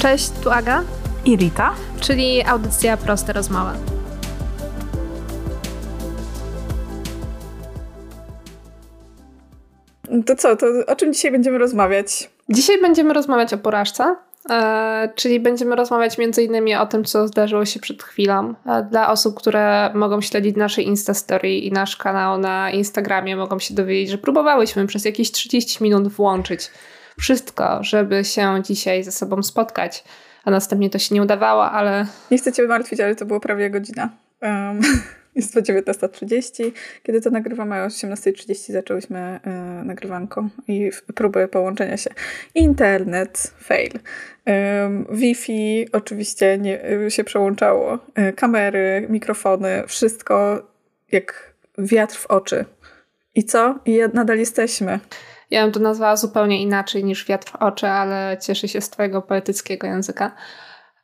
Cześć, tu Aga i Rita, czyli audycja Proste Rozmowy. To co, to o czym dzisiaj będziemy rozmawiać? Dzisiaj będziemy rozmawiać o porażce, e, czyli będziemy rozmawiać między innymi o tym, co zdarzyło się przed chwilą. E, dla osób, które mogą śledzić nasze Instastory i nasz kanał na Instagramie, mogą się dowiedzieć, że próbowałyśmy przez jakieś 30 minut włączyć wszystko, żeby się dzisiaj ze sobą spotkać, a następnie to się nie udawało, ale... Nie chcę cię martwić, ale to było prawie godzina. Um. Jest to 19.30. Kiedy to nagrywamy o 18.30 zaczęłyśmy y, nagrywanko i próby połączenia się. Internet, fail. Um, Wi-Fi oczywiście nie, y, się przełączało. Y, kamery, mikrofony, wszystko jak wiatr w oczy. I co? I nadal jesteśmy. Ja bym to nazwała zupełnie inaczej niż wiatr w oczy, ale cieszę się z twojego poetyckiego języka.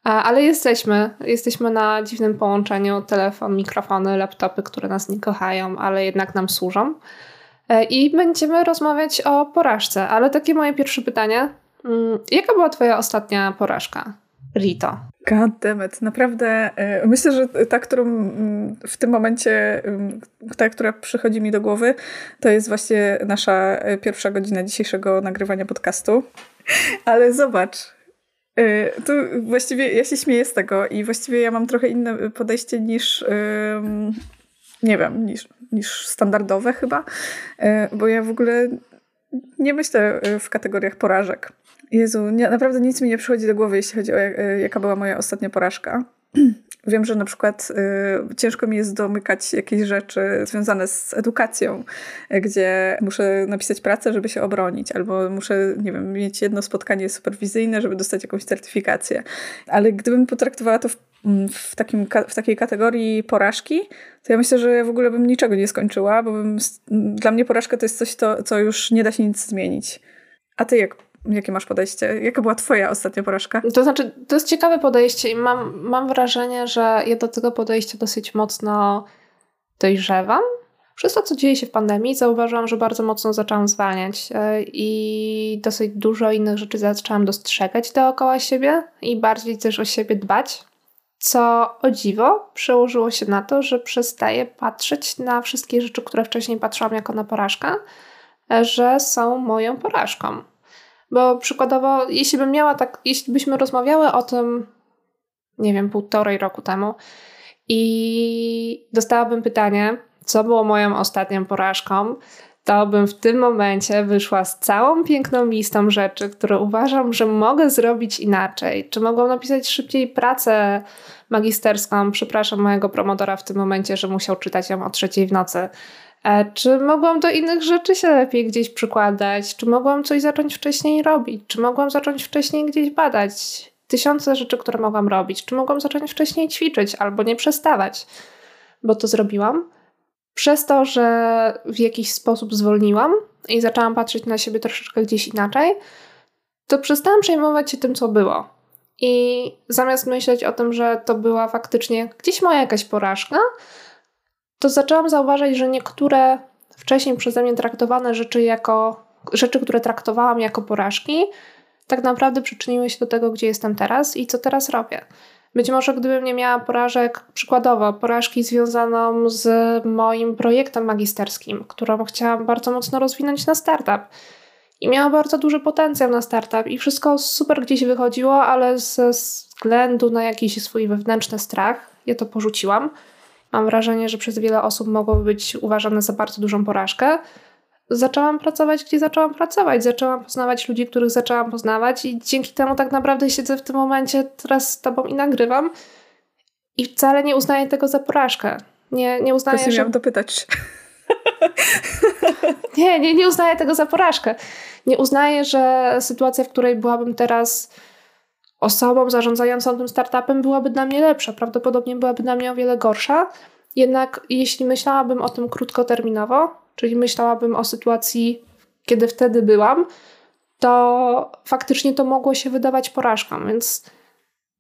Ale jesteśmy, jesteśmy na dziwnym połączeniu telefon, mikrofony, laptopy, które nas nie kochają, ale jednak nam służą. E, I będziemy rozmawiać o porażce, ale takie moje pierwsze pytanie. Mm, jaka była twoja ostatnia porażka, Rito? God damn it. Naprawdę e, myślę, że ta, którą w tym momencie, ta, która przychodzi mi do głowy, to jest właśnie nasza e, pierwsza godzina dzisiejszego nagrywania podcastu. Ale zobacz, Y, tu właściwie ja się śmieję z tego i właściwie ja mam trochę inne podejście niż nie wiem, niż, niż standardowe chyba, bo ja w ogóle nie myślę w kategoriach porażek. Jezu, nie, naprawdę nic mi nie przychodzi do głowy, jeśli chodzi o jaka była moja ostatnia porażka. Wiem, że na przykład y, ciężko mi jest domykać jakieś rzeczy związane z edukacją, gdzie muszę napisać pracę, żeby się obronić, albo muszę, nie wiem, mieć jedno spotkanie superwizyjne, żeby dostać jakąś certyfikację. Ale gdybym potraktowała to w, w, takim, w takiej kategorii porażki, to ja myślę, że ja w ogóle bym niczego nie skończyła, bo bym, dla mnie porażka to jest coś, to, co już nie da się nic zmienić. A ty jak Jakie masz podejście? Jaka była twoja ostatnia porażka? To znaczy, to jest ciekawe podejście i mam, mam wrażenie, że ja do tego podejścia dosyć mocno dojrzewam. Przez to, co dzieje się w pandemii, zauważyłam, że bardzo mocno zaczęłam zwalniać e, i dosyć dużo innych rzeczy zaczęłam dostrzegać dookoła siebie i bardziej też o siebie dbać. Co o dziwo przełożyło się na to, że przestaję patrzeć na wszystkie rzeczy, które wcześniej patrzyłam jako na porażkę, e, że są moją porażką. Bo przykładowo, jeśli bym miała tak, jeśli byśmy rozmawiały o tym, nie wiem, półtorej roku temu i dostałabym pytanie, co było moją ostatnią porażką, to bym w tym momencie wyszła z całą piękną listą rzeczy, które uważam, że mogę zrobić inaczej. Czy mogłam napisać szybciej pracę magisterską? Przepraszam mojego promotora w tym momencie, że musiał czytać ją o trzeciej w nocy. Czy mogłam do innych rzeczy się lepiej gdzieś przykładać? Czy mogłam coś zacząć wcześniej robić? Czy mogłam zacząć wcześniej gdzieś badać? Tysiące rzeczy, które mogłam robić. Czy mogłam zacząć wcześniej ćwiczyć albo nie przestawać? Bo to zrobiłam. Przez to, że w jakiś sposób zwolniłam i zaczęłam patrzeć na siebie troszeczkę gdzieś inaczej, to przestałam przejmować się tym, co było. I zamiast myśleć o tym, że to była faktycznie gdzieś moja jakaś porażka, to zaczęłam zauważać, że niektóre wcześniej przeze mnie traktowane rzeczy jako rzeczy, które traktowałam jako porażki, tak naprawdę przyczyniły się do tego, gdzie jestem teraz i co teraz robię. Być może gdybym nie miała porażek, przykładowo porażki związaną z moim projektem magisterskim, którą chciałam bardzo mocno rozwinąć na startup. I miała bardzo duży potencjał na startup i wszystko super gdzieś wychodziło, ale ze względu na jakiś swój wewnętrzny strach, ja to porzuciłam mam wrażenie, że przez wiele osób mogłoby być uważane za bardzo dużą porażkę. Zaczęłam pracować, gdzie zaczęłam pracować. Zaczęłam poznawać ludzi, których zaczęłam poznawać, i dzięki temu tak naprawdę siedzę w tym momencie teraz z Tobą i nagrywam. I wcale nie uznaję tego za porażkę. Nie, nie uznaję. Właśnie że... miałam dopytać. nie, nie, nie uznaję tego za porażkę. Nie uznaję, że sytuacja, w której byłabym teraz osobą zarządzającą tym startupem byłaby dla mnie lepsza, prawdopodobnie byłaby dla mnie o wiele gorsza. Jednak jeśli myślałabym o tym krótkoterminowo, czyli myślałabym o sytuacji, kiedy wtedy byłam, to faktycznie to mogło się wydawać porażką. Więc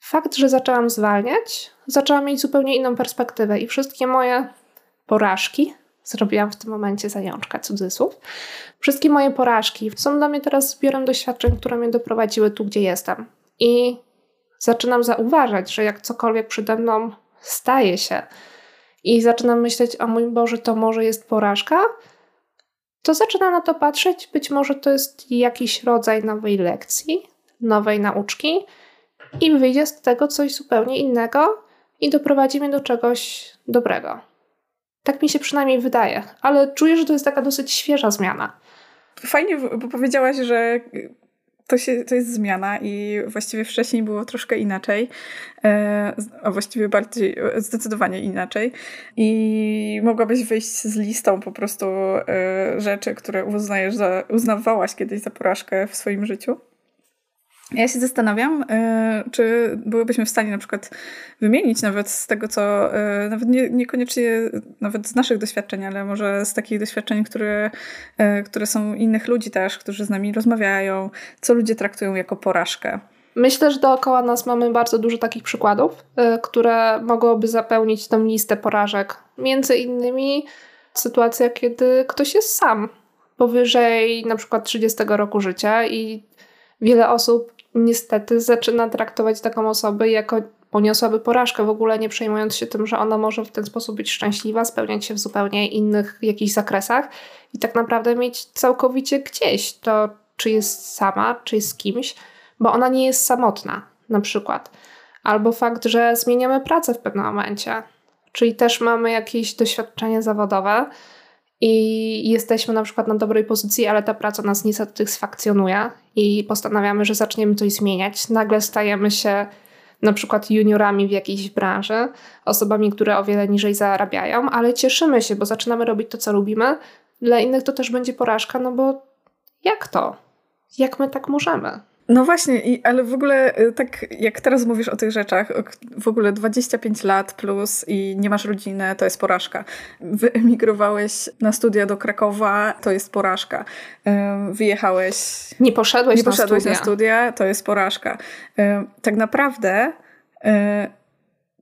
fakt, że zaczęłam zwalniać, zaczęłam mieć zupełnie inną perspektywę i wszystkie moje porażki, zrobiłam w tym momencie zajączka cudzysłów, wszystkie moje porażki są dla mnie teraz zbiorem doświadczeń, które mnie doprowadziły tu, gdzie jestem. I zaczynam zauważać, że jak cokolwiek przede mną staje się i zaczynam myśleć, o mój Boże, to może jest porażka, to zaczynam na to patrzeć, być może to jest jakiś rodzaj nowej lekcji, nowej nauczki i wyjdzie z tego coś zupełnie innego i doprowadzi mnie do czegoś dobrego. Tak mi się przynajmniej wydaje, ale czuję, że to jest taka dosyć świeża zmiana. Fajnie, powiedziałaś, że to, się, to jest zmiana i właściwie wcześniej było troszkę inaczej, e, a właściwie bardziej, zdecydowanie inaczej. I mogłabyś wyjść z listą po prostu e, rzeczy, które uznajesz za, uznawałaś kiedyś za porażkę w swoim życiu? Ja się zastanawiam, e, czy byłybyśmy w stanie na przykład wymienić nawet z tego, co e, nawet nie, niekoniecznie nawet z naszych doświadczeń, ale może z takich doświadczeń, które, e, które są innych ludzi też, którzy z nami rozmawiają, co ludzie traktują jako porażkę. Myślę, że dookoła nas mamy bardzo dużo takich przykładów, które mogłyby zapełnić tą listę porażek. Między innymi sytuacja, kiedy ktoś jest sam powyżej na przykład 30 roku życia i wiele osób niestety zaczyna traktować taką osobę jako poniosłaby porażkę, w ogóle nie przejmując się tym, że ona może w ten sposób być szczęśliwa, spełniać się w zupełnie innych jakichś zakresach i tak naprawdę mieć całkowicie gdzieś to, czy jest sama, czy jest kimś, bo ona nie jest samotna, na przykład. Albo fakt, że zmieniamy pracę w pewnym momencie, czyli też mamy jakieś doświadczenie zawodowe, i jesteśmy na przykład na dobrej pozycji, ale ta praca nas nie satysfakcjonuje i postanawiamy, że zaczniemy coś zmieniać. Nagle stajemy się na przykład juniorami w jakiejś branży, osobami, które o wiele niżej zarabiają, ale cieszymy się, bo zaczynamy robić to, co lubimy. Dla innych to też będzie porażka, no bo jak to? Jak my tak możemy? No właśnie, i, ale w ogóle y, tak jak teraz mówisz o tych rzeczach, w ogóle 25 lat plus i nie masz rodziny, to jest porażka. Wyemigrowałeś na studia do Krakowa, to jest porażka. Wyjechałeś... Nie poszedłeś, nie poszedłeś na, studia. na studia, to jest porażka. Tak naprawdę y,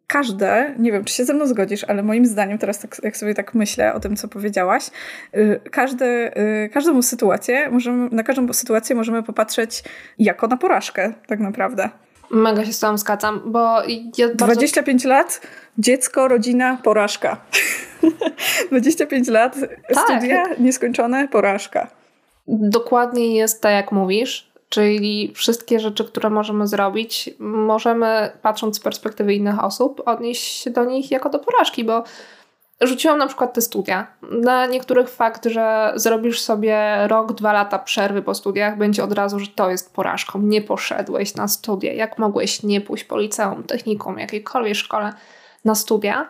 każde, nie wiem, czy się ze mną zgodzisz, ale moim zdaniem, teraz tak, jak sobie tak myślę o tym, co powiedziałaś, y, każde, y, każdą sytuację możemy, na każdą sytuację możemy popatrzeć jako na porażkę, tak naprawdę. Mega się z tobą zgadzam, bo ja bardzo... 25 lat, dziecko, rodzina, porażka. 25 lat, tak. studia, nieskończone, porażka. Dokładnie jest tak, jak mówisz. Czyli wszystkie rzeczy, które możemy zrobić, możemy, patrząc z perspektywy innych osób, odnieść się do nich jako do porażki, bo rzuciłam na przykład te studia. Dla niektórych fakt, że zrobisz sobie rok, dwa lata przerwy po studiach, będzie od razu, że to jest porażką. Nie poszedłeś na studia. Jak mogłeś nie pójść po liceum, technikum, jakiejkolwiek szkole na studia?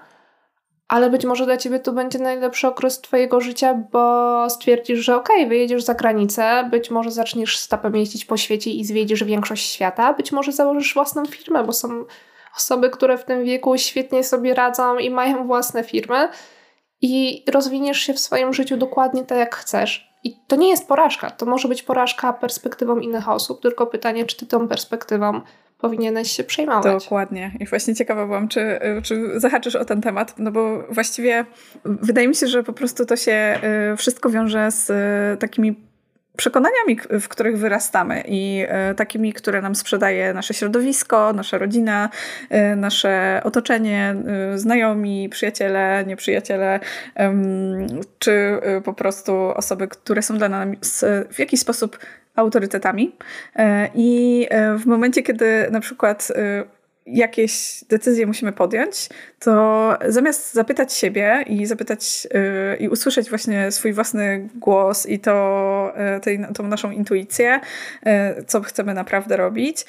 Ale być może dla ciebie to będzie najlepszy okres twojego życia, bo stwierdzisz, że okej, okay, wyjedziesz za granicę, być może zaczniesz stopem jeździć po świecie i zwiedzisz większość świata, być może założysz własną firmę, bo są osoby, które w tym wieku świetnie sobie radzą i mają własne firmy i rozwiniesz się w swoim życiu dokładnie tak, jak chcesz. I to nie jest porażka, to może być porażka perspektywą innych osób, tylko pytanie, czy ty tą perspektywą powinieneś się przejmować. Dokładnie. I właśnie ciekawa byłam, czy, czy zahaczysz o ten temat, no bo właściwie wydaje mi się, że po prostu to się y, wszystko wiąże z y, takimi przekonaniami, w których wyrastamy i y, takimi, które nam sprzedaje nasze środowisko, nasza rodzina, nasze otoczenie, znajomi, przyjaciele, nieprzyjaciele, czy po prostu osoby, które są dla nas w jakiś sposób autorytetami. E, I e, w momencie, kiedy na przykład e, jakieś decyzje musimy podjąć, to zamiast zapytać siebie i zapytać i usłyszeć właśnie swój własny głos i to, tej, tą naszą intuicję, co chcemy naprawdę robić,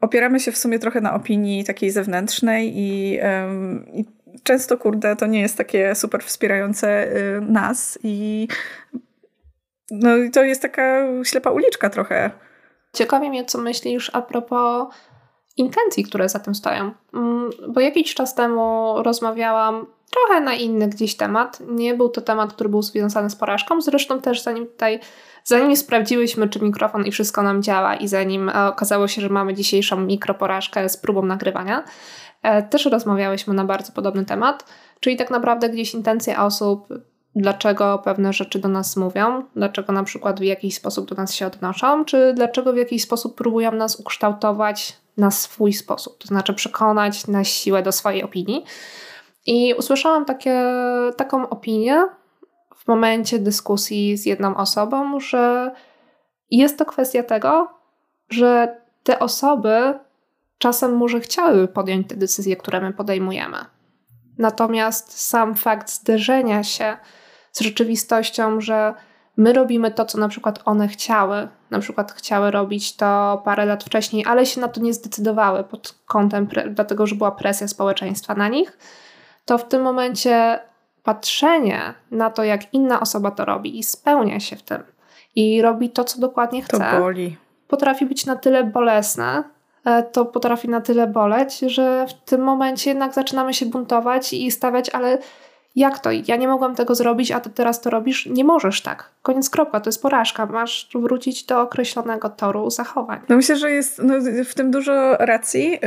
opieramy się w sumie trochę na opinii takiej zewnętrznej i, i często, kurde, to nie jest takie super wspierające nas i no i to jest taka ślepa uliczka trochę. Ciekawi mnie, co myślisz a propos intencji, które za tym stoją. Mm, bo jakiś czas temu rozmawiałam trochę na inny gdzieś temat. Nie był to temat, który był związany z porażką. Zresztą też zanim tutaj, zanim sprawdziłyśmy, czy mikrofon i wszystko nam działa i zanim e, okazało się, że mamy dzisiejszą mikroporażkę z próbą nagrywania, e, też rozmawiałyśmy na bardzo podobny temat. Czyli tak naprawdę gdzieś intencja osób dlaczego pewne rzeczy do nas mówią, dlaczego na przykład w jakiś sposób do nas się odnoszą, czy dlaczego w jakiś sposób próbują nas ukształtować na swój sposób, to znaczy przekonać na siłę do swojej opinii. I usłyszałam takie, taką opinię w momencie dyskusji z jedną osobą, że jest to kwestia tego, że te osoby czasem może chciałyby podjąć te decyzje, które my podejmujemy. Natomiast sam fakt zderzenia się z rzeczywistością, że my robimy to, co na przykład one chciały, na przykład chciały robić to parę lat wcześniej, ale się na to nie zdecydowały pod kątem, dlatego że była presja społeczeństwa na nich, to w tym momencie patrzenie na to, jak inna osoba to robi i spełnia się w tym i robi to, co dokładnie chce, to boli. potrafi być na tyle bolesne, e, to potrafi na tyle boleć, że w tym momencie jednak zaczynamy się buntować i stawiać, ale jak to? Ja nie mogłam tego zrobić, a ty teraz to robisz? Nie możesz tak. Koniec kropka, to jest porażka. Masz wrócić do określonego toru zachowań. No myślę, że jest no, w tym dużo racji.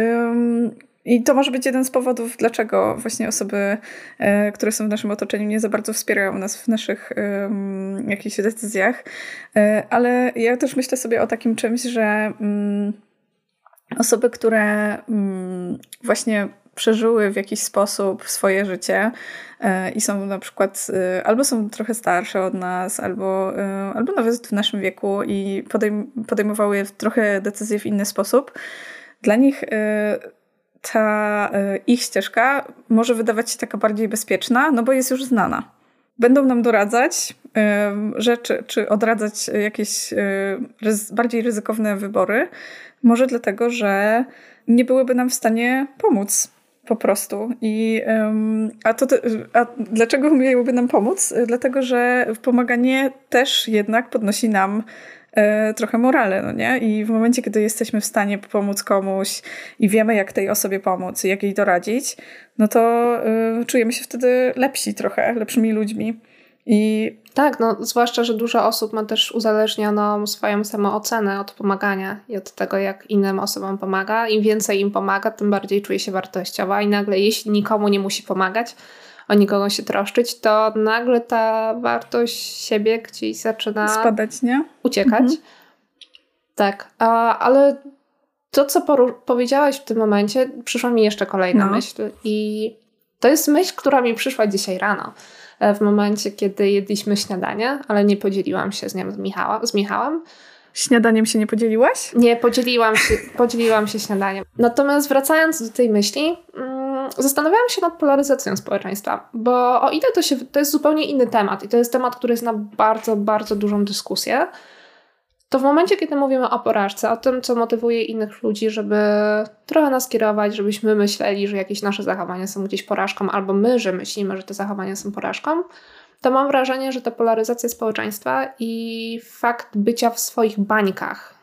I to może być jeden z powodów, dlaczego właśnie osoby, e, które są w naszym otoczeniu, nie za bardzo wspierają nas w naszych um, jakichś decyzjach. E, ale ja też myślę sobie o takim czymś, że um, osoby, które um, właśnie przeżyły w jakiś sposób swoje życie e, i są na przykład albo są trochę starsze od nas, albo, albo nawet w naszym wieku i podejm podejmowały trochę decyzje w inny sposób, dla nich ta e, ich ścieżka może wydawać się taka bardziej bezpieczna, no bo jest już znana. Będą nam doradzać rzeczy, czy odradzać jakieś e, bardziej ryzykowne wybory, może dlatego, że nie byłyby nam w stanie pomóc po prostu. I, a, to, a dlaczego miałyby nam pomóc? Dlatego, że pomaganie też jednak podnosi nam E, trochę morale, no nie? I w momencie, kiedy jesteśmy w stanie pomóc komuś i wiemy, jak tej osobie pomóc i jak jej doradzić, no to y, czujemy się wtedy lepsi trochę, lepszymi ludźmi. I tak, no zwłaszcza, że dużo osób ma też uzależnioną swoją samoocenę od pomagania i od tego, jak innym osobom pomaga. Im więcej im pomaga, tym bardziej czuje się wartościowa i nagle, jeśli nikomu nie musi pomagać, o nikogo się troszczyć, to nagle ta wartość siebie gdzieś zaczyna spadać, nie? Uciekać. Mhm. Tak, a, ale to, co powiedziałaś w tym momencie, przyszła mi jeszcze kolejna no. myśl i to jest myśl, która mi przyszła dzisiaj rano w momencie, kiedy jedliśmy śniadanie, ale nie podzieliłam się z nią z, Michała, z Michałem. Śniadaniem się nie podzieliłaś? Nie, podzieliłam się, podzieliłam się śniadaniem. Natomiast wracając do tej myśli, mm, zastanawiałam się nad polaryzacją społeczeństwa, bo o ile to, się, to jest zupełnie inny temat i to jest temat, który jest na bardzo, bardzo dużą dyskusję, to w momencie, kiedy mówimy o porażce, o tym, co motywuje innych ludzi, żeby trochę nas kierować, żebyśmy myśleli, że jakieś nasze zachowania są gdzieś porażką, albo my, że myślimy, że te zachowania są porażką, to mam wrażenie, że ta polaryzacja społeczeństwa i fakt bycia w swoich bańkach,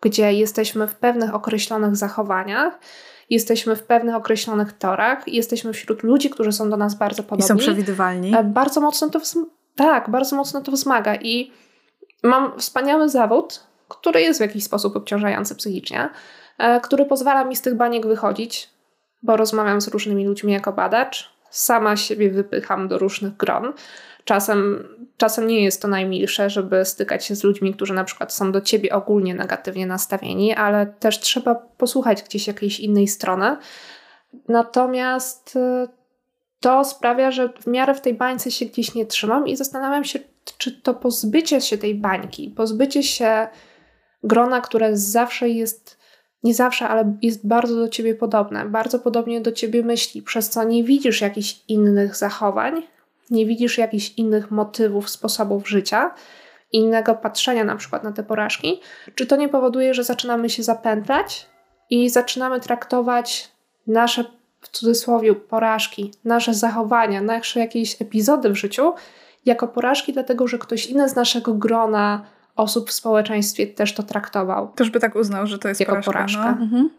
gdzie jesteśmy w pewnych określonych zachowaniach, jesteśmy w pewnych określonych torach, jesteśmy wśród ludzi, którzy są do nas bardzo podobni. I są przewidywalni. E, bardzo mocno to, tak, bardzo mocno to wzmaga i mam wspaniały zawód, który jest w jakiś sposób obciążający psychicznie, e, który pozwala mi z tych baniek wychodzić, bo rozmawiam z różnymi ludźmi jako badacz, sama siebie wypycham do różnych gron, Czasem, czasem nie jest to najmilsze, żeby stykać się z ludźmi, którzy na przykład są do ciebie ogólnie negatywnie nastawieni, ale też trzeba posłuchać gdzieś jakiejś innej strony. Natomiast y, to sprawia, że w miarę w tej bańce się gdzieś nie trzymam i zastanawiam się, czy to pozbycie się tej bańki, pozbycie się grona, które zawsze jest, nie zawsze, ale jest bardzo do ciebie podobne, bardzo podobnie do ciebie myśli, przez co nie widzisz jakichś innych zachowań, nie widzisz jakichś innych motywów, sposobów życia, innego patrzenia na przykład na te porażki, czy to nie powoduje, że zaczynamy się zapętlać i zaczynamy traktować nasze w cudzysłowie porażki, nasze zachowania, nasze jakieś epizody w życiu jako porażki, dlatego że ktoś inny z naszego grona osób w społeczeństwie też to traktował. Też by tak uznał, że to jest jako porażka. porażka. No. Mhm.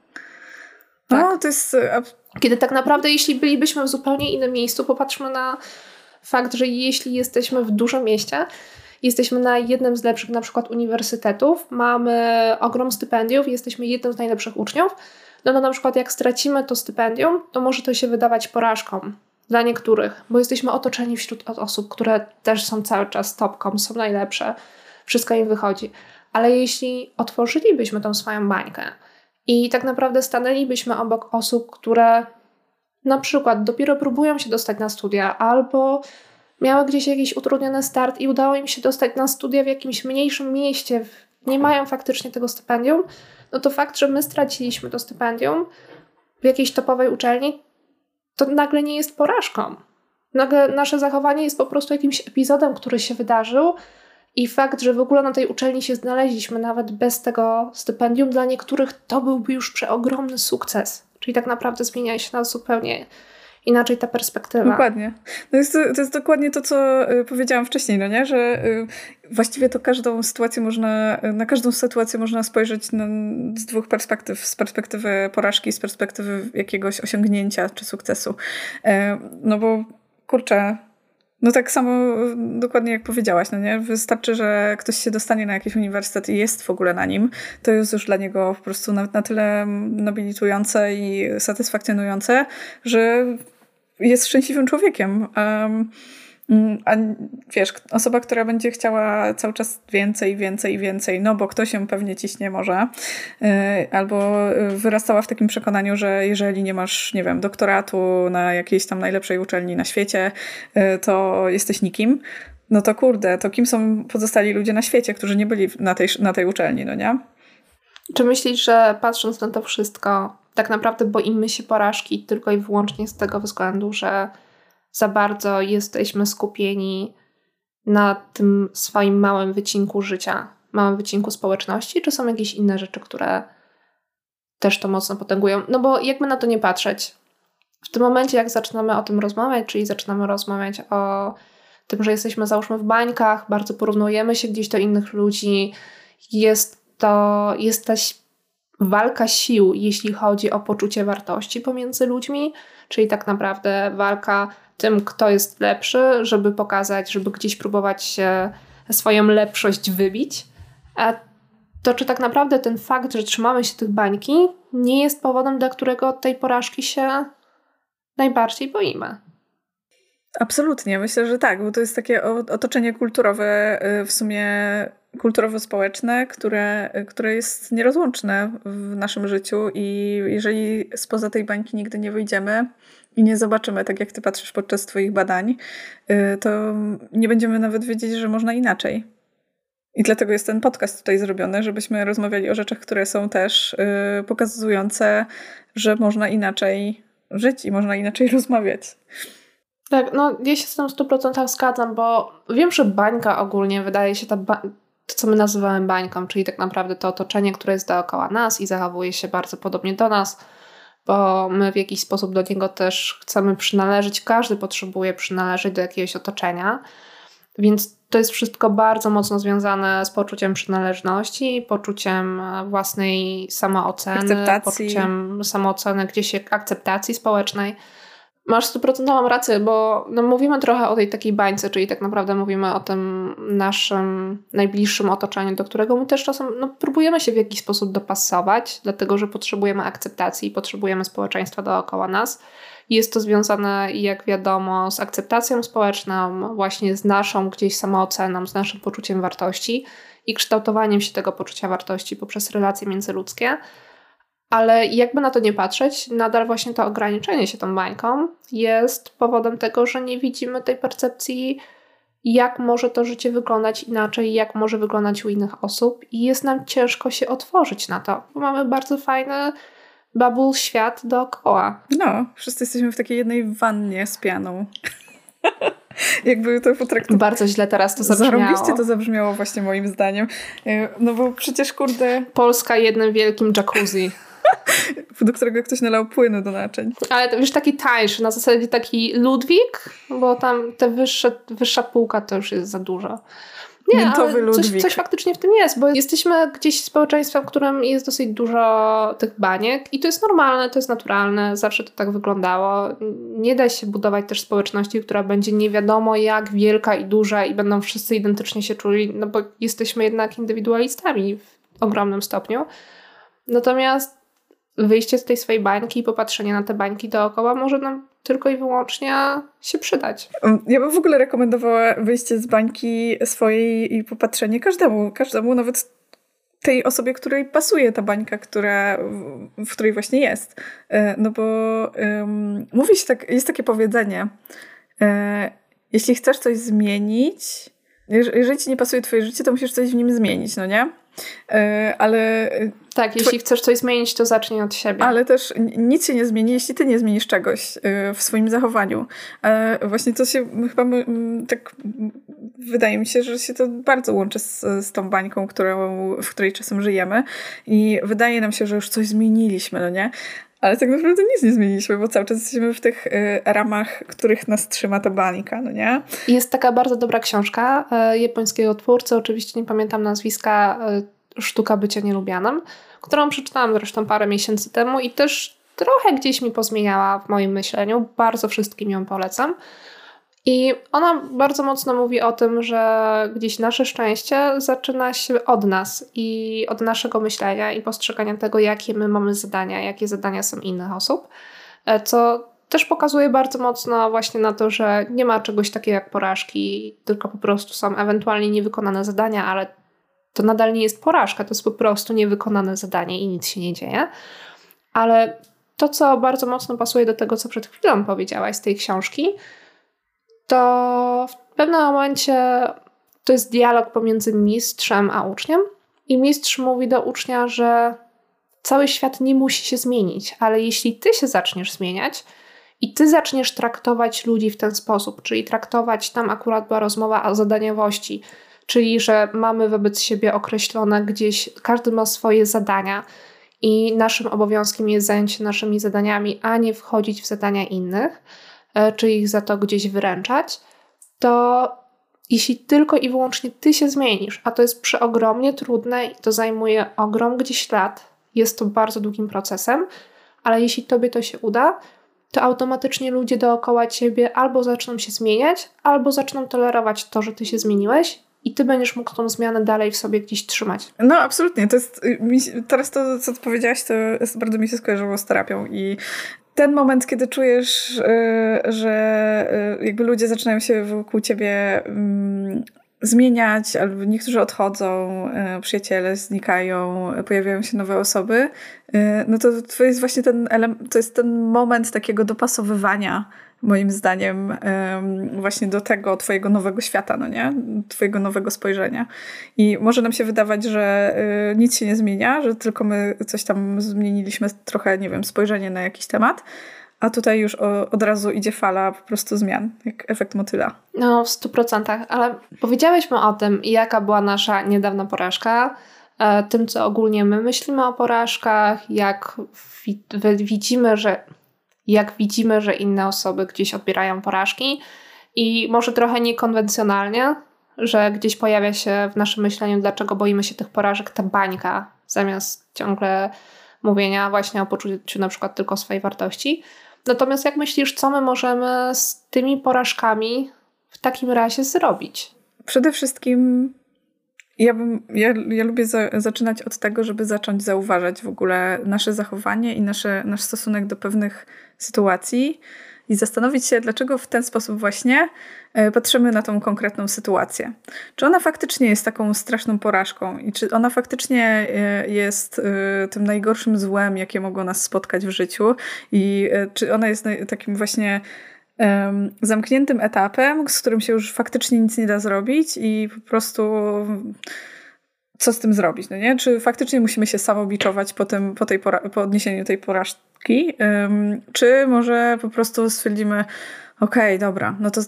Tak. No, to jest... E, Kiedy tak naprawdę, jeśli bylibyśmy w zupełnie innym miejscu, popatrzmy na fakt, że jeśli jesteśmy w dużym mieście, jesteśmy na jednym z lepszych na przykład uniwersytetów, mamy ogrom stypendiów, jesteśmy jednym z najlepszych uczniów, no to na przykład jak stracimy to stypendium, to może to się wydawać porażką dla niektórych, bo jesteśmy otoczeni wśród osób, które też są cały czas topką, są najlepsze, wszystko im wychodzi. Ale jeśli otworzylibyśmy tą swoją bańkę I tak naprawdę stanęlibyśmy obok osób, które na przykład dopiero próbują się dostać na studia albo miały gdzieś jakiś utrudniony start i udało im się dostać na studia w jakimś mniejszym mieście, nie mają faktycznie tego stypendium, no to fakt, że my straciliśmy to stypendium w jakiejś topowej uczelni, to nagle nie jest porażką. Nagle nasze zachowanie jest po prostu jakimś epizodem, który się wydarzył, i fakt, że w ogóle na tej uczelni się znaleźliśmy, nawet bez tego stypendium, dla niektórych to byłby już przeogromny sukces. Czyli tak naprawdę zmienia się nas zupełnie inaczej ta perspektywa. Dokładnie. No jest to, jest dokładnie to, co y, powiedziałam wcześniej, no nie? Że y, właściwie to każdą sytuację można, na każdą sytuację można spojrzeć na, z dwóch perspektyw. Z perspektywy porażki, z perspektywy jakiegoś osiągnięcia czy sukcesu. No bo kurczę, no tak samo dokładnie jak powiedziałaś, no nie? Wystarczy, że ktoś się dostanie na jakiś uniwersytet i jest w ogóle na nim, to jest już dla niego po prostu na, na tyle nobilitujące i satysfakcjonujące, że jest szczęśliwym człowiekiem. Um, a wiesz, osoba, która będzie chciała cały czas więcej, więcej, więcej, no bo ktoś ją pewnie ciśnie może, y, albo wyrastała w takim przekonaniu, że jeżeli nie masz, nie wiem, doktoratu na jakiejś tam najlepszej uczelni na świecie, y, to jesteś nikim. No to kurde, to kim są pozostali ludzie na świecie, którzy nie byli na tej, na tej uczelni, no nie? Czy myślisz, że patrząc na to wszystko, tak naprawdę boimy się porażki tylko i wyłącznie z tego względu, że za bardzo jesteśmy skupieni na tym swoim małym wycinku życia, małym wycinku społeczności, czy są jakieś inne rzeczy, które też to mocno potęgują? No bo jakby na to nie patrzeć, w tym momencie, jak zaczynamy o tym rozmawiać, czyli zaczynamy rozmawiać o tym, że jesteśmy załóżmy w bańkach, bardzo porównujemy się gdzieś do innych ludzi, jest to, jest ta walka sił, jeśli chodzi o poczucie wartości pomiędzy ludźmi, czyli tak naprawdę walka tym, kto jest lepszy, żeby pokazać, żeby gdzieś próbować swoją lepszość wybić. To czy tak naprawdę ten fakt, że trzymamy się tych bańki, nie jest powodem, dla którego tej porażki się najbardziej boimy? Absolutnie, myślę, że tak, bo to jest takie otoczenie kulturowe, y, w sumie kulturowo-społeczne, które, które jest nierozłączne w naszym życiu i jeżeli spoza tej bańki nigdy nie wyjdziemy, i nie zobaczymy, tak jak ty patrzysz podczas twoich badań, y, to nie będziemy nawet wiedzieć, że można inaczej. I dlatego jest ten podcast tutaj zrobiony, żebyśmy rozmawiali o rzeczach, które są też y, pokazujące, że można inaczej żyć i można inaczej rozmawiać. Tak, no ja się z tym 100% zgadzam, bo wiem, że bańka ogólnie wydaje się ta ba- to, co my nazywamy bańką, czyli tak naprawdę to otoczenie, które jest dookoła nas i zachowuje się bardzo podobnie do nas, bo my w jakiś sposób do niego też chcemy przynależeć. Każdy potrzebuje przynależeć do jakiegoś otoczenia, więc to jest wszystko bardzo mocno związane z poczuciem przynależności, poczuciem własnej samooceny, akceptacji. poczuciem samooceny gdzieś akceptacji społecznej. Masz stuprocentową rację, bo no, mówimy trochę o tej takiej bańce, czyli tak naprawdę mówimy o tym naszym najbliższym otoczeniu, do którego my też czasem no, próbujemy się w jakiś sposób dopasować, dlatego że potrzebujemy akceptacji i potrzebujemy społeczeństwa dookoła nas. Jest to związane, jak wiadomo, z akceptacją społeczną, właśnie z naszą gdzieś samooceną, z naszym poczuciem wartości i kształtowaniem się tego poczucia wartości poprzez relacje międzyludzkie. Ale jakby na to nie patrzeć, nadal właśnie to ograniczenie się tą bańką jest powodem tego, że nie widzimy tej percepcji, jak może to życie wyglądać inaczej, jak może wyglądać u innych osób, i jest nam ciężko się otworzyć na to, bo mamy bardzo fajny bubble świat dookoła. No, wszyscy jesteśmy w takiej jednej wannie z pianą. Jakby to potraktować. Bardzo źle teraz to zabrzmiało. Zarobiście to zabrzmiało właśnie moim zdaniem. E, no bo przecież kurde... Polska jednym wielkim jacuzzi. do którego ktoś nalał płynu do naczyń. Ale to już taki tańszy, na zasadzie taki Ludwik, bo tam te wyższe, wyższa półka to już jest za dużo. Nie, Miętowy ale coś, coś, faktycznie w tym jest, bo jesteśmy gdzieś społeczeństwem, w którym jest dosyć dużo tych baniek i to jest normalne, to jest naturalne, zawsze to tak wyglądało. Nie da się budować też społeczności, która będzie nie wiadomo jak wielka i duża i będą wszyscy identycznie się czuli, no bo jesteśmy jednak indywidualistami w ogromnym stopniu. Natomiast wyjście z tej swojej bańki i popatrzenie na te bańki dookoła może nam tylko i wyłącznie się przydać. Ja bym w ogóle rekomendowała wyjście z bańki swojej i popatrzenie każdemu, każdemu nawet tej osobie, której pasuje ta bańka, która, w której właśnie jest. E, no bo um, mówi się tak, jest takie powiedzenie, e, jeśli chcesz coś zmienić, jeżeli ci nie pasuje twoje życie, to musisz coś w nim zmienić, no nie? E, ale... Tak, jeśli chcesz coś zmienić, to zacznij od siebie. Ale też nic się nie zmieni, jeśli ty nie zmienisz czegoś w swoim zachowaniu. Właśnie to się chyba tak wydaje mi się, że się to bardzo łączy z, z tą bańką, którą, w której czasem żyjemy i wydaje nam się, że już coś zmieniliśmy, no nie? Ale tak naprawdę nic nie zmieniliśmy, bo cały czas jesteśmy w tych y, ramach, których nas trzyma ta bańka, no nie? Jest taka bardzo dobra książka y, japońskiego twórcy, oczywiście nie pamiętam nazwiska, y, Sztuka bycia nielubianym, którą przeczytałam zresztą parę miesięcy temu i też trochę gdzieś mi pozmieniała w moim myśleniu. Bardzo wszystkim ją polecam. I ona bardzo mocno mówi o tym, że gdzieś nasze szczęście zaczyna się od nas i od naszego myślenia i postrzegania tego, jakie my mamy zadania, jakie zadania są innych osób, e, co też pokazuje bardzo mocno właśnie na to, że nie ma czegoś takiego jak porażki, tylko po prostu są ewentualnie niewykonane zadania, ale to nadal nie jest porażka, to jest po prostu niewykonane zadanie i nic się nie dzieje. Ale to, co bardzo mocno pasuje do tego, co przed chwilą powiedziałaś z tej książki, to w pewnym momencie to jest dialog pomiędzy mistrzem a uczniem. I mistrz mówi do ucznia, że cały świat nie musi się zmienić, ale jeśli ty się zaczniesz zmieniać i ty zaczniesz traktować ludzi w ten sposób, czyli traktować, tam akurat była rozmowa o zadaniowości, czyli że mamy wobec siebie określone gdzieś, każdy ma swoje zadania i naszym obowiązkiem jest zająć się naszymi zadaniami, a nie wchodzić w zadania innych czy ich za to gdzieś wyręczać, to jeśli tylko i wyłącznie ty się zmienisz, a to jest przeogromnie trudne i to zajmuje ogrom gdzieś lat, jest to bardzo długim procesem, ale jeśli tobie to się uda, to automatycznie ludzie dookoła ciebie albo zaczną się zmieniać, albo zaczną tolerować to, że ty się zmieniłeś i ty będziesz mógł tą zmianę dalej w sobie gdzieś trzymać. No, absolutnie. To jest, teraz to, co powiedziałaś, to jest, bardzo mi się skojarzyło z terapią i ten moment, kiedy czujesz, y, że y, jakby ludzie zaczynają się wokół ciebie mm, zmieniać, albo niektórzy odchodzą, y, przyjaciele znikają, pojawiają się nowe osoby, no to to jest właśnie ten, to jest ten moment takiego dopasowywania moim zdaniem właśnie do tego twojego nowego świata, no nie? Twojego nowego spojrzenia. I może nam się wydawać, że y, nic się nie zmienia, że tylko my coś tam zmieniliśmy trochę, nie wiem, spojrzenie na jakiś temat, a tutaj już od razu idzie fala po prostu zmian, jak efekt motyla. No, w stu procentach, ale powiedziałyśmy o tym, jaka była nasza niedawna porażka, e, tym, co ogólnie my myślimy o porażkach, jak widzimy, że jak widzimy, że inne osoby gdzieś odbierają porażki i może trochę niekonwencjonalnie, że gdzieś pojawia się w naszym myśleniu, dlaczego boimy się tych porażek, ta bańka, zamiast ciągle mówienia właśnie o poczuciu na przykład tylko swojej wartości. Natomiast jak myślisz, co my możemy z tymi porażkami w takim razie zrobić? Przede wszystkim ja, bym, ja, ja lubię za, zaczynać od tego, żeby zacząć zauważać w ogóle nasze zachowanie i nasze, nasz stosunek do pewnych sytuacji i zastanowić się, dlaczego w ten sposób właśnie e, patrzymy na tą konkretną sytuację. Czy ona faktycznie jest taką straszną porażką i czy ona faktycznie e, jest e, tym najgorszym złem, jakie mogło nas spotkać w życiu i czy ona jest takim właśnie zamkniętym etapem, z którym się już faktycznie nic nie da zrobić i po prostu co z tym zrobić, no nie? Czy faktycznie musimy się samobiczować po, tym, po, tej po odniesieniu tej porażki, czy może po prostu stwierdzimy, okej, okay, dobra, no to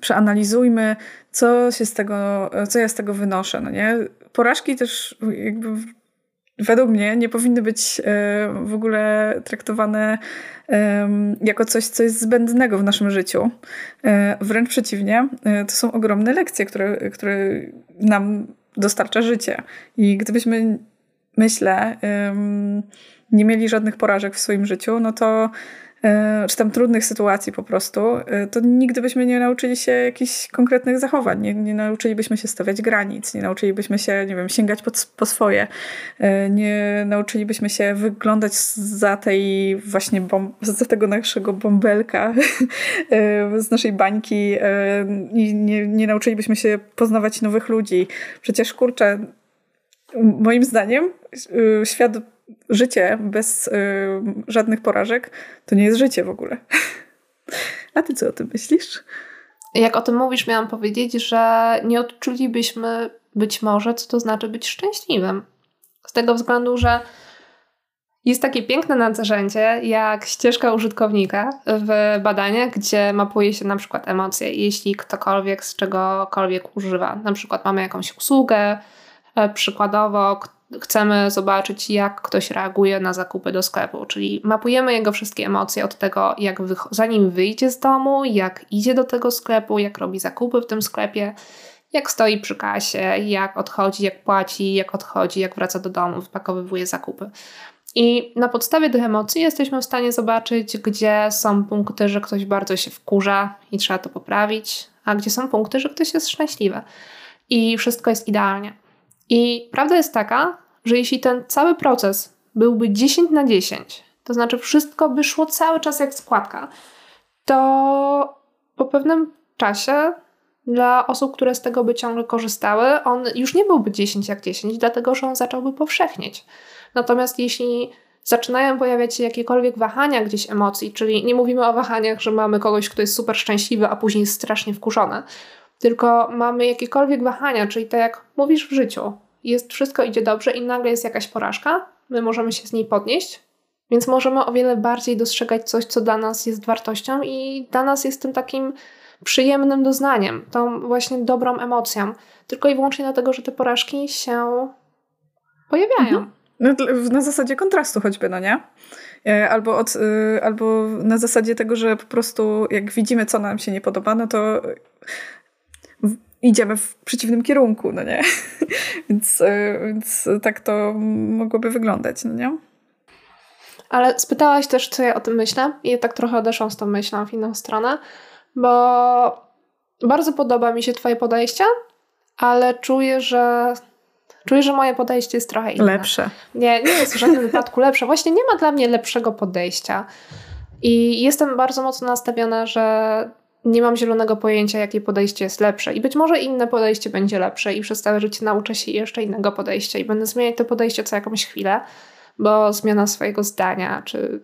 przeanalizujmy, co się z tego, co ja z tego wynoszę, no nie? Porażki też jakby według mnie nie powinny być e, w ogóle traktowane jako coś, co jest zbędnego w naszym życiu. E, wręcz przeciwnie, e, to są ogromne lekcje, które, które nam dostarcza życie. I gdybyśmy, myślę, nie mieli żadnych porażek w swoim życiu, no to czy tam trudnych sytuacji po prostu, e, to nigdy byśmy nie nauczyli się jakichś konkretnych zachowań, nie, nie nauczylibyśmy się stawiać granic, nie nauczylibyśmy się, nie wiem, sięgać po, po swoje, e, nie nauczylibyśmy się wyglądać za tej właśnie, za tego naszego bąbelka, z naszej bańki i nie, nie nauczylibyśmy się poznawać nowych ludzi. Przecież kurczę, moim zdaniem świat, życie bez żadnych porażek to nie jest życie w ogóle. A ty co o tym myślisz? Jak o tym mówisz, miałam powiedzieć, że nie odczulibyśmy być może, co to znaczy być szczęśliwym. Z tego względu, że jest takie piękne narzędzie jak ścieżka użytkownika w badaniach, gdzie mapuje się na przykład emocje, jeśli ktokolwiek z czegokolwiek używa. Na przykład mamy jakąś usługę, e, przykładowo chcemy zobaczyć, jak ktoś reaguje na zakupy do sklepu, czyli mapujemy jego wszystkie emocje od tego, jak zanim wyjdzie z domu, jak idzie do tego sklepu, jak robi zakupy w tym sklepie, jak stoi przy kasie, jak odchodzi, jak płaci, jak odchodzi, jak wraca do domu, wypakowywuje zakupy. I na podstawie tych emocji jesteśmy w stanie zobaczyć, gdzie są punkty, że ktoś bardzo się wkurza i trzeba to poprawić, a gdzie są punkty, że ktoś jest szczęśliwy i wszystko jest idealnie. I prawda jest taka, że jeśli ten cały proces byłby 10 na 10, to znaczy wszystko by szło cały czas jak składka, to po pewnym czasie dla osób, które z tego by ciągle korzystały, on już nie byłby 10 jak 10, dlatego że on zacząłby powszechnieć. Natomiast jeśli zaczynają pojawiać się jakiekolwiek wahania gdzieś emocji, czyli nie mówimy o wahaniach, że mamy kogoś, kto jest super szczęśliwy, a później jest strasznie wkurzony, tylko mamy jakiekolwiek wahania, czyli tak jak mówisz w życiu, jest wszystko idzie dobrze i nagle jest jakaś porażka, my możemy się z niej podnieść, więc możemy o wiele bardziej dostrzegać coś, co dla nas jest wartością i dla nas jest tym takim przyjemnym doznaniem, tą właśnie dobrą emocją, tylko i wyłącznie dlatego, że te porażki się pojawiają. Mhm. No, na zasadzie kontrastu choćby, no nie? E, albo, od, y, albo na zasadzie tego, że po prostu jak widzimy, co nam się nie podoba, no to idziemy w przeciwnym kierunku, no nie? więc, y, więc tak to mogłoby wyglądać, no nie? Ale spytałaś też, co ja o tym myślę i tak trochę odeszłam z tą myślą w inną stronę, bo bardzo podoba mi się twoje podejście, ale czuję, że Czuję, że moje podejście jest trochę inne. Lepsze. Nie, nie jest w żadnym wypadku lepsze. Właśnie nie ma dla mnie lepszego podejścia. I jestem bardzo mocno nastawiona, że nie mam zielonego pojęcia, jakie podejście jest lepsze. I być może inne podejście będzie lepsze i przez całe życie nauczę się jeszcze innego podejścia i będę zmieniać to podejście co jakąś chwilę, bo zmiana swojego zdania czy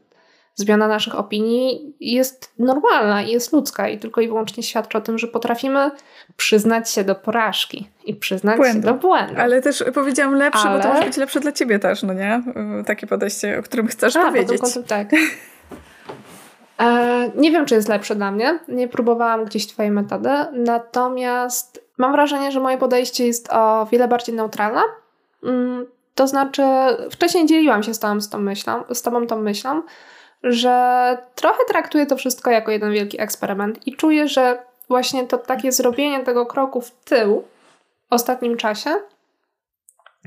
zmiana naszych opinii jest normalna i jest ludzka i tylko i wyłącznie świadczy o tym, że potrafimy przyznać się do porażki i przyznać błędu. się do błędu. Ale też powiedziałam lepsze, Ale... bo to może być lepsze dla ciebie też, no nie? Takie podejście, o którym chcesz A, powiedzieć. Kątem, tak. E, nie wiem, czy jest lepsze dla mnie. Nie próbowałam gdzieś twojej metody, natomiast mam wrażenie, że moje podejście jest o wiele bardziej neutralne. Mm, to znaczy, wcześniej dzieliłam się z tobą, z tą myślą, z tobą tą myślą, że trochę traktuję to wszystko jako jeden wielki eksperyment i czuję, że właśnie to takie zrobienie tego kroku w tył w ostatnim czasie,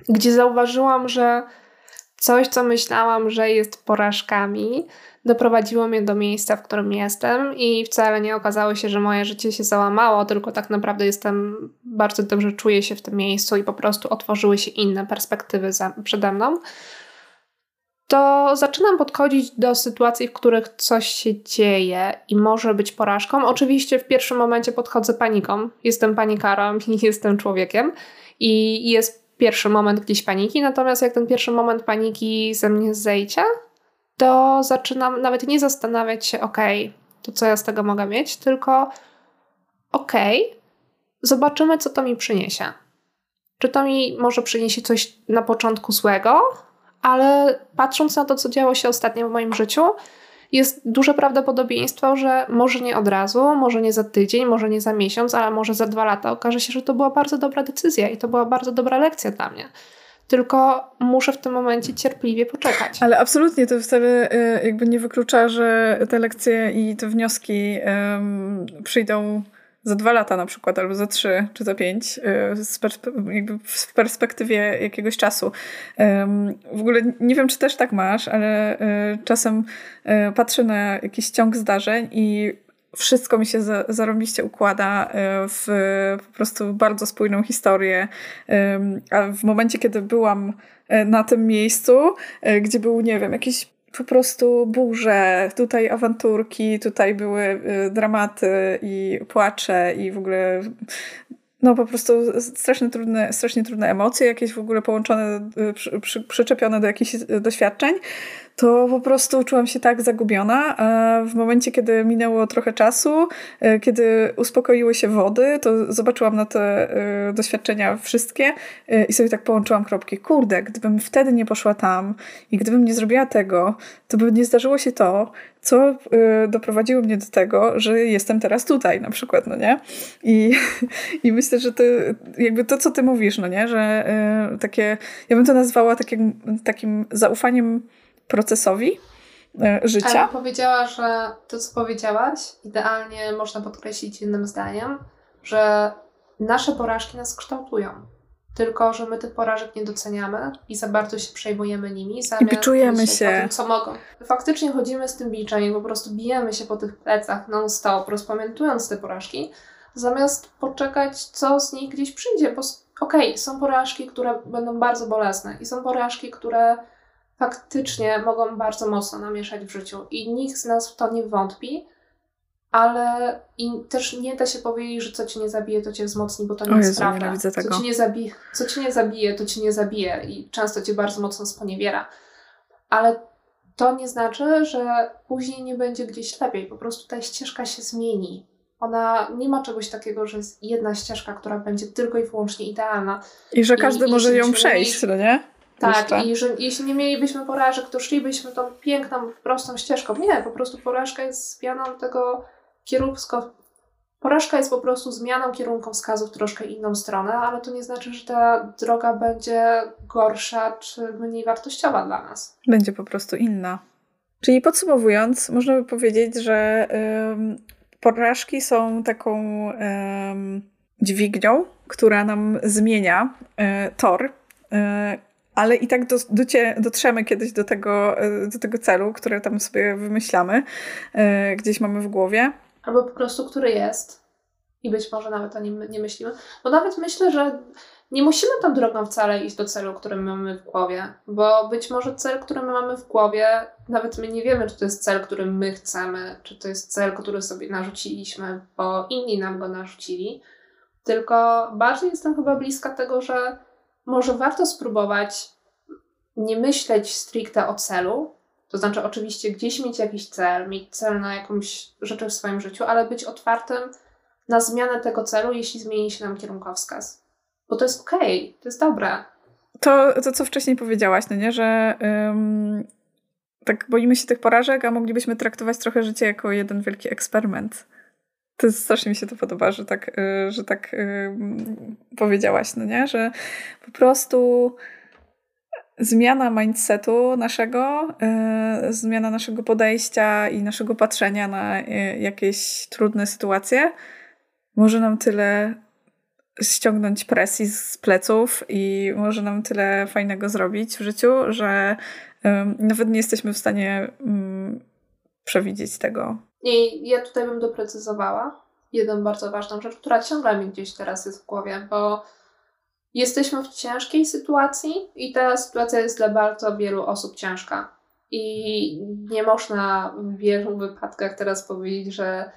gdzie zauważyłam, że coś, co myślałam, że jest porażkami, doprowadziło mnie do miejsca, w którym jestem i wcale nie okazało się, że moje życie się załamało, tylko tak naprawdę jestem, bardzo dobrze czuję się w tym miejscu i po prostu otworzyły się inne perspektywy za, przede mną to zaczynam podchodzić do sytuacji, w których coś się dzieje i może być porażką. Oczywiście w pierwszym momencie podchodzę paniką. Jestem panikarą jestem człowiekiem i jest pierwszy moment gdzieś paniki, natomiast jak ten pierwszy moment paniki ze mnie zejdzie, to zaczynam nawet nie zastanawiać się, ok, to co ja z tego mogę mieć, tylko ok, zobaczymy, co to mi przyniesie. Czy to mi może przyniesie coś na początku złego, ale patrząc na to, co działo się ostatnio w moim życiu, jest duże prawdopodobieństwo, że może nie od razu, może nie za tydzień, może nie za miesiąc, ale może za dwa lata okaże się, że to była bardzo dobra decyzja i to była bardzo dobra lekcja dla mnie. Tylko muszę w tym momencie cierpliwie poczekać. Ale absolutnie to wcale y, jakby nie wyklucza, że te lekcje i te wnioski przyjdą za dwa lata na przykład, albo za trzy, czy za pięć, y, jakby w perspektywie jakiegoś czasu. W ogóle nie wiem, czy też tak masz, ale y, czasem patrzę na jakiś ciąg zdarzeń i wszystko mi się zarobiście układa w po prostu bardzo spójną historię. A w momencie, kiedy byłam na tym miejscu, gdzie był, nie wiem, jakiś po prostu burze, tutaj awanturki, tutaj były dramaty i płacze i w ogóle no po prostu strasznie trudne, strasznie trudne emocje, jakieś w ogóle połączone, przy, przy, przyczepione do jakichś doświadczeń, to po prostu czułam się tak zagubiona. W momencie, kiedy minęło trochę czasu, y, kiedy uspokoiły się wody, to zobaczyłam na te doświadczenia wszystkie i sobie tak połączyłam kropki. Kurde, gdybym wtedy nie poszła tam i gdybym nie zrobiła tego, to by nie zdarzyło się to, co doprowadziło mnie do tego, że jestem teraz tutaj na przykład, no nie? I, i myślę, że to jakby to, co ty mówisz, no nie? Że takie, ja bym to nazwała takim, takim zaufaniem procesowi y, życia. Ale powiedziała, że to, co powiedziałaś, idealnie można podkreślić jednym zdaniem, że nasze porażki nas kształtują. Tylko, że my tych porażek nie doceniamy i za bardzo się przejmujemy nimi. I biczujemy się. Tym, co mogą. Faktycznie chodzimy z tym biczem i po prostu bijemy się po tych plecach non-stop, rozpamiętując te porażki, zamiast poczekać, co z nich gdzieś przyjdzie. Bo okej, okay, są porażki, które będą bardzo bolesne i są porażki, które faktycznie mogą bardzo mocno namieszać w życiu i nikt z nas w to nie wątpi, ale i też nie da się powiedzieć, że co cię nie zabije, to cię wzmocni, bo to nie jest prawda. Co cię, nie zabije, co cię nie zabije, to cię nie zabije i często cię bardzo mocno sponiewiera. Ale to nie znaczy, że później nie będzie gdzieś lepiej. Po prostu ta ścieżka się zmieni. Ona nie ma czegoś takiego, że jest jedna ścieżka, która będzie tylko i wyłącznie idealna. I że każdy I, może ją przejść, no nie? Tak, Jeszcze. i że jeśli nie mielibyśmy porażek, to szlibyśmy tą piękną, prostą ścieżką. Nie, po prostu porażka jest zmianą tego kierunkowsko, porażka jest po prostu zmianą kierunkowskazu w troszkę inną stronę, ale to nie znaczy, że ta droga będzie gorsza czy mniej wartościowa dla nas. Będzie po prostu inna. Czyli podsumowując, można by powiedzieć, że porażki są taką dźwignią, która nam zmienia y, tor, y, ale i tak do, docie, dotrzemy kiedyś do tego, y, do tego celu, który tam sobie wymyślamy, gdzieś mamy w głowie albo po prostu który jest i być może nawet o nim nie myślimy. Bo nawet myślę, że nie musimy tą drogą wcale iść do celu, który mamy w głowie, bo być może cel, który my mamy w głowie, nawet my nie wiemy, czy to jest cel, który my chcemy, czy to jest cel, który sobie narzuciliśmy, bo inni nam go narzucili. Tylko bardziej jestem chyba bliska tego, że może warto spróbować nie myśleć stricte o celu, to znaczy, oczywiście, gdzieś mieć jakiś cel, mieć cel na jakąś rzecz w swoim życiu, ale być otwartym na zmianę tego celu, jeśli zmieni się nam kierunkowskaz. Bo to jest okej, okay, to jest dobre. To, to, co wcześniej powiedziałaś, no nie, że tak boimy się tych porażek, a moglibyśmy traktować trochę życie jako jeden wielki eksperyment. To jest, strasznie mi się to podoba, że tak, yy, że tak yy, powiedziałaś, no nie, że po prostu zmiana mindsetu naszego, yy, zmiana naszego podejścia i naszego patrzenia na jakieś trudne sytuacje może nam tyle ściągnąć presji z pleców i może nam tyle fajnego zrobić w życiu, że nawet nie jesteśmy w stanie mm, przewidzieć tego. I ja tutaj bym doprecyzowała jedną bardzo ważną rzecz, która ciągle mi gdzieś teraz jest w głowie, bo Jesteśmy w ciężkiej sytuacji i ta sytuacja jest dla bardzo wielu osób ciężka. I nie można w wielu wypadkach teraz powiedzieć, że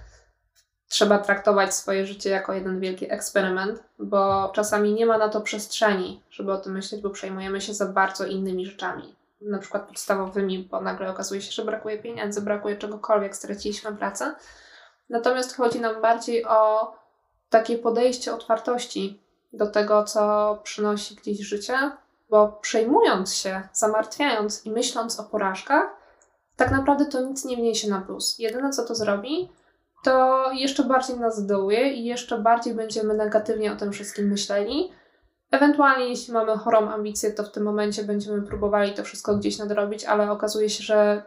trzeba traktować swoje życie jako jeden wielki eksperyment, bo czasami nie ma na to przestrzeni, żeby o tym myśleć, bo przejmujemy się za bardzo innymi rzeczami, na przykład podstawowymi, bo nagle okazuje się, że brakuje pieniędzy, brakuje czegokolwiek, straciliśmy pracę. Natomiast chodzi nam bardziej o takie podejście otwartości do tego, co przynosi gdzieś życie, bo przejmując się, zamartwiając i myśląc o porażkach, tak naprawdę to nic nie wniesie na plus. Jedyne, co to zrobi, to jeszcze bardziej nas dołuje i jeszcze bardziej będziemy negatywnie o tym wszystkim myśleli. Ewentualnie, jeśli mamy chorą ambicję, to w tym momencie będziemy próbowali to wszystko gdzieś nadrobić, ale okazuje się, że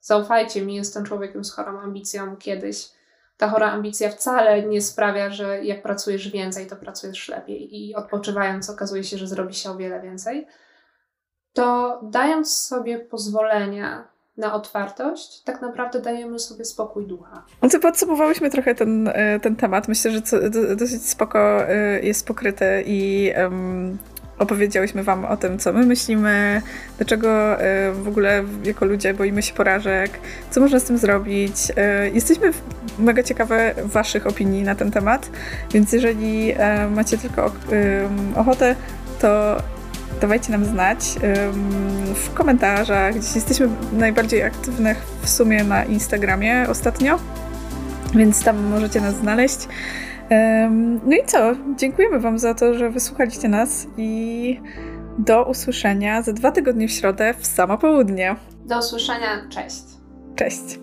zaufajcie mi, jestem człowiekiem z chorą ambicją kiedyś. Ta chora ambicja wcale nie sprawia, że jak pracujesz więcej, to pracujesz lepiej. I odpoczywając okazuje się, że zrobi się o wiele więcej, to dając sobie pozwolenie na otwartość, tak naprawdę dajemy sobie spokój ducha. No podsumowałyśmy trochę ten, e, ten temat. Myślę, że dosyć spoko e, jest pokryte i um, opowiedziałyśmy Wam o tym, co my myślimy, dlaczego e, w ogóle jako ludzie boimy się porażek, co można z tym zrobić. Jesteśmy mega ciekawe Waszych opinii na ten temat, więc jeżeli macie tylko ochotę, to dawajcie nam znać w komentarzach. Gdzieś jesteśmy najbardziej aktywne w sumie na Instagramie ostatnio, więc tam możecie nas znaleźć. No i co? Dziękujemy Wam za to, że wysłuchaliście nas i do usłyszenia za dwa tygodnie w środę w samo południe. Do usłyszenia. Cześć. Cześć.